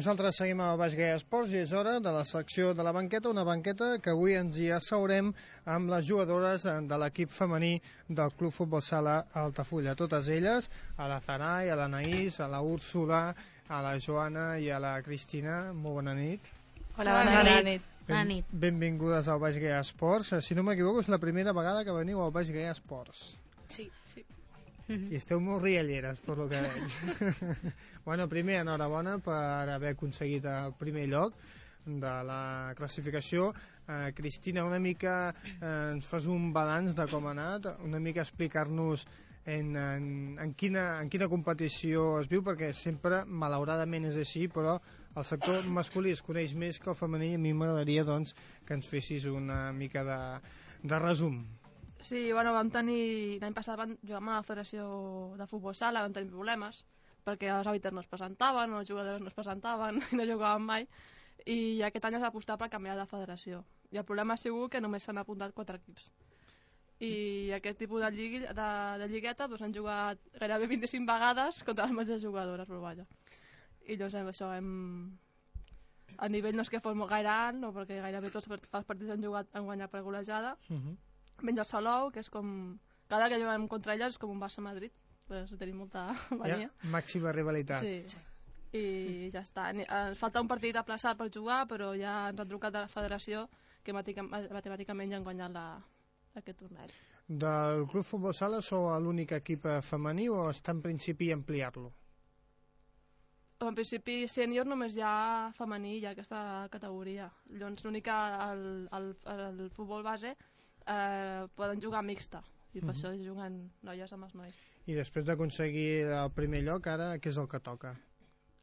Nosaltres seguim al Baix Gaia Esports i és hora de la secció de la banqueta, una banqueta que avui ens hi asseurem amb les jugadores de l'equip femení del Club Futbol Sala Altafulla. Totes elles, a la Zarai, a l'Anaïs, a la Úrsula, a la Joana i a la Cristina. Molt bona nit. Hola, bona, bona nit. nit. Ben, nit. Benvingudes al Baix Gaia Esports. Si no m'equivoco, és la primera vegada que veniu al Baix Gaia Esports. Sí, sí. I esteu molt rialleres, per lo que veig. bueno, primer, enhorabona per haver aconseguit el primer lloc de la classificació. Eh, Cristina, una mica eh, ens fas un balanç de com ha anat, una mica explicar-nos en, en, en, quina, en quina competició es viu, perquè sempre, malauradament, és així, però el sector masculí es coneix més que el femení i a mi m'agradaria doncs, que ens fessis una mica de, de resum. Sí, bueno, vam tenir... L'any passat vam jugar amb la Federació de Futbol Sala, vam tenir problemes, perquè els hàbitats no es presentaven, les jugadores no es presentaven, no jugaven mai, i aquest any es va apostar per canviar de federació. I el problema ha sigut que només s'han apuntat quatre equips. I aquest tipus de, lligui, de, de lligueta doncs, han jugat gairebé 25 vegades contra les mateixes jugadores, però vaja. I llavors amb això hem... A nivell no és que fos molt gaire alt, no, perquè gairebé tots els partits han jugat han guanyat per golejada, Uh -huh. Menys el Salou, que és com... Cada que juguem contra ella és com un Barça-Madrid, pues tenim molta mania. Ja, màxima rivalitat. Sí. I ja està. Ens falta un partit aplaçat per jugar, però ja ens han trucat a la federació que matemàticament ja han guanyat la, aquest torneig. Del Club Futbol Sala sou l'únic equip eh, femení o està en principi ampliar-lo? En principi, sènior només hi ha femení, hi ha aquesta categoria. Llavors, l'únic que el, el, el futbol base eh, poden jugar mixta, i per Mhm. això juguen noies amb els nois. I després d'aconseguir el primer lloc, ara què és el que toca?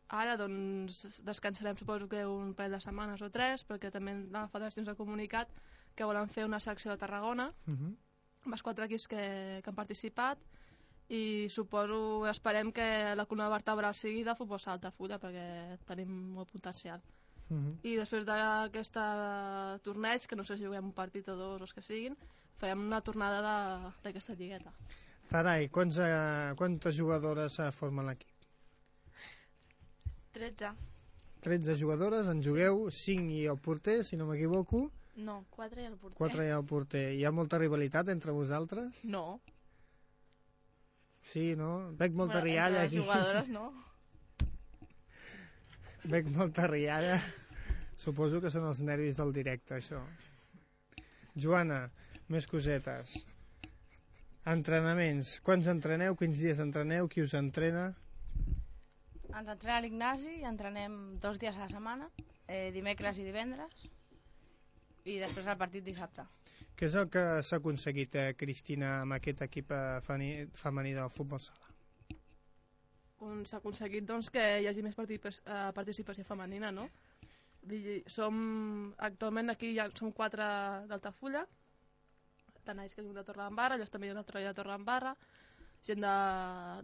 Ara, doncs, descansarem suposo que un parell de setmanes o tres, perquè també la federació ens ha comunicat que volen fer una secció de Tarragona, Uh -huh. amb els quatre equips que, que han participat, i suposo, esperem que la columna vertebral sigui de futbol sala Altafulla, perquè tenim molt potencial. Uh -huh. I després d'aquest torneig, que no sé si juguem un partit o dos o els que siguin, farem una tornada de- d'aquesta lligueta. Zarai, quants, eh, quantes jugadores eh, formen l'equip? 13. 13 jugadores, en jugueu 5 i el porter, si no m'equivoco, No, 4 i el porter. 4 i el porter. Hi ha molta rivalitat entre vosaltres? No. Sí, no? Veig molta Bueno, rialla entre aquí. les jugadores no. Veig molta rialla. Suposo que són els nervis del directe, això. Joana, més cosetes. Entrenaments. Quants entreneu? Quins dies entreneu? Qui us entrena? Ens entrena l'Ignasi i entrenem dos dies a la setmana, eh, dimecres i divendres, i després el partit dissabte. Què és el que s'ha aconseguit, eh, Cristina, amb aquest equip eh, femení del futbol sala? On s'ha aconseguit doncs, que hi hagi més eh, participació femenina, no? Som, actualment aquí ja som quatre d'Altafulla, tanais que és un de Torredembarra, llavors també hi ha una altra de Torredembarra, gent de,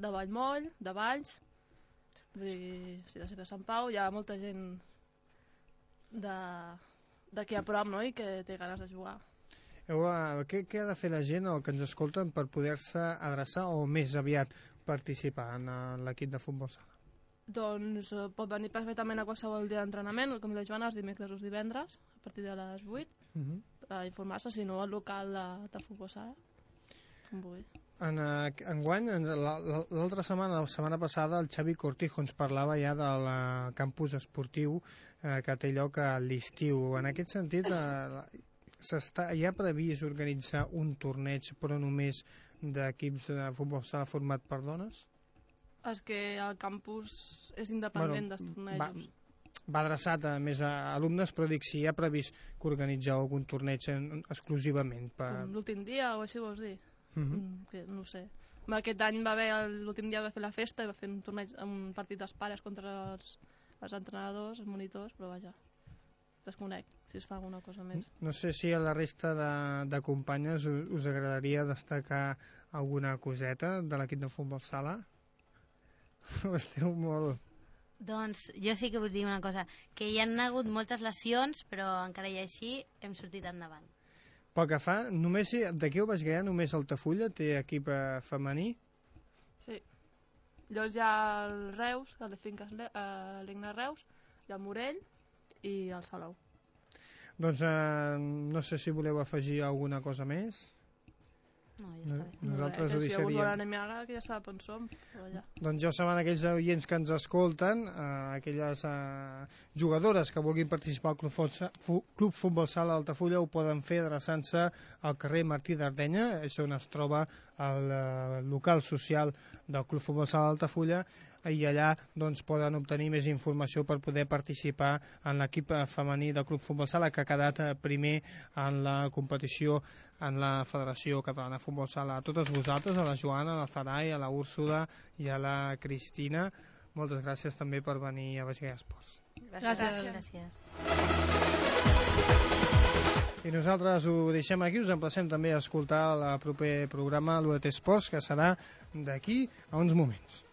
de Vallmoll, de Valls, vull dir, de, de Sant Pau, hi ha molta gent d'aquí a prop, no?, i que té ganes de jugar. Heu, què, què ha de fer la gent o que ens escolten per poder-se adreçar o més aviat participar en l'equip de futbol sala? Doncs eh, pot venir perfectament a qualsevol dia d'entrenament, com la Joana, els dimecres o els divendres, a partir de les 8, Uh -huh. a informar-se, si no, al local de, de futbol sala. En, eh, enguany, en la- la- l'altra setmana, la setmana passada, el Xavi Cortijo ens parlava ja del campus esportiu eh, que té lloc a l'estiu. En aquest sentit, eh, hi ha previst organitzar un torneig, però només d'equips de futbol sala format per dones? És que el campus és independent dels tornejos. va, va adreçat a més a alumnes, però dic, si hi ha previst que organitzeu algun torneig en, exclusivament per... L'últim dia o així vols dir? Mhm. Mm, que no sé. Aquest any va haver, l'últim dia va fer la festa i va fer un torneig, un partit dels pares contra els, els entrenadors, els monitors, però vaja, desconec si es fa alguna cosa més. No sé si a la resta de, de companyes us, us agradaria destacar alguna coseta de l'equip de futbol sala? Esteu molt... Doncs jo sí que vull dir una cosa, que hi han hagut moltes lesions, però encara i així hem sortit endavant. Pel que fa, només hi- d'aquí ho vaig gaire, només Altafulla té equip eh, femení. Sí. Llavors hi ha el Reus, el de Finques eh, l'Igna Reus, hi Can Morell i el Salou. Doncs eh, no sé si voleu afegir alguna cosa més. No, ja està bé. Nosaltres ho que Si algú vol deixaríem. anar ara, que ja sap on som. allà. Doncs ja saben aquells oients que ens escolten, eh, aquelles eh, jugadores que vulguin participar al Club, Fotsa, Fu, Club Futbol Sala Altafulla ho poden fer adreçant-se al carrer Martí d'Ardenya, és on es troba el eh, local social del Club Futbol Sala Altafulla, i allà doncs, poden obtenir més informació per poder participar en l'equip eh, femení del Club Futbol Sala que ha quedat eh, primer en la competició en la Federació Catalana de Futbol Sala. A totes vosaltres, a la Joana, a la Zarai, a la Úrsula i a la Cristina, moltes gràcies també per venir a Baix Esports. Gràcies. Gràcies. I nosaltres ho deixem aquí, us emplacem també a escoltar el proper programa l'UET Esports, que serà d'aquí a uns moments.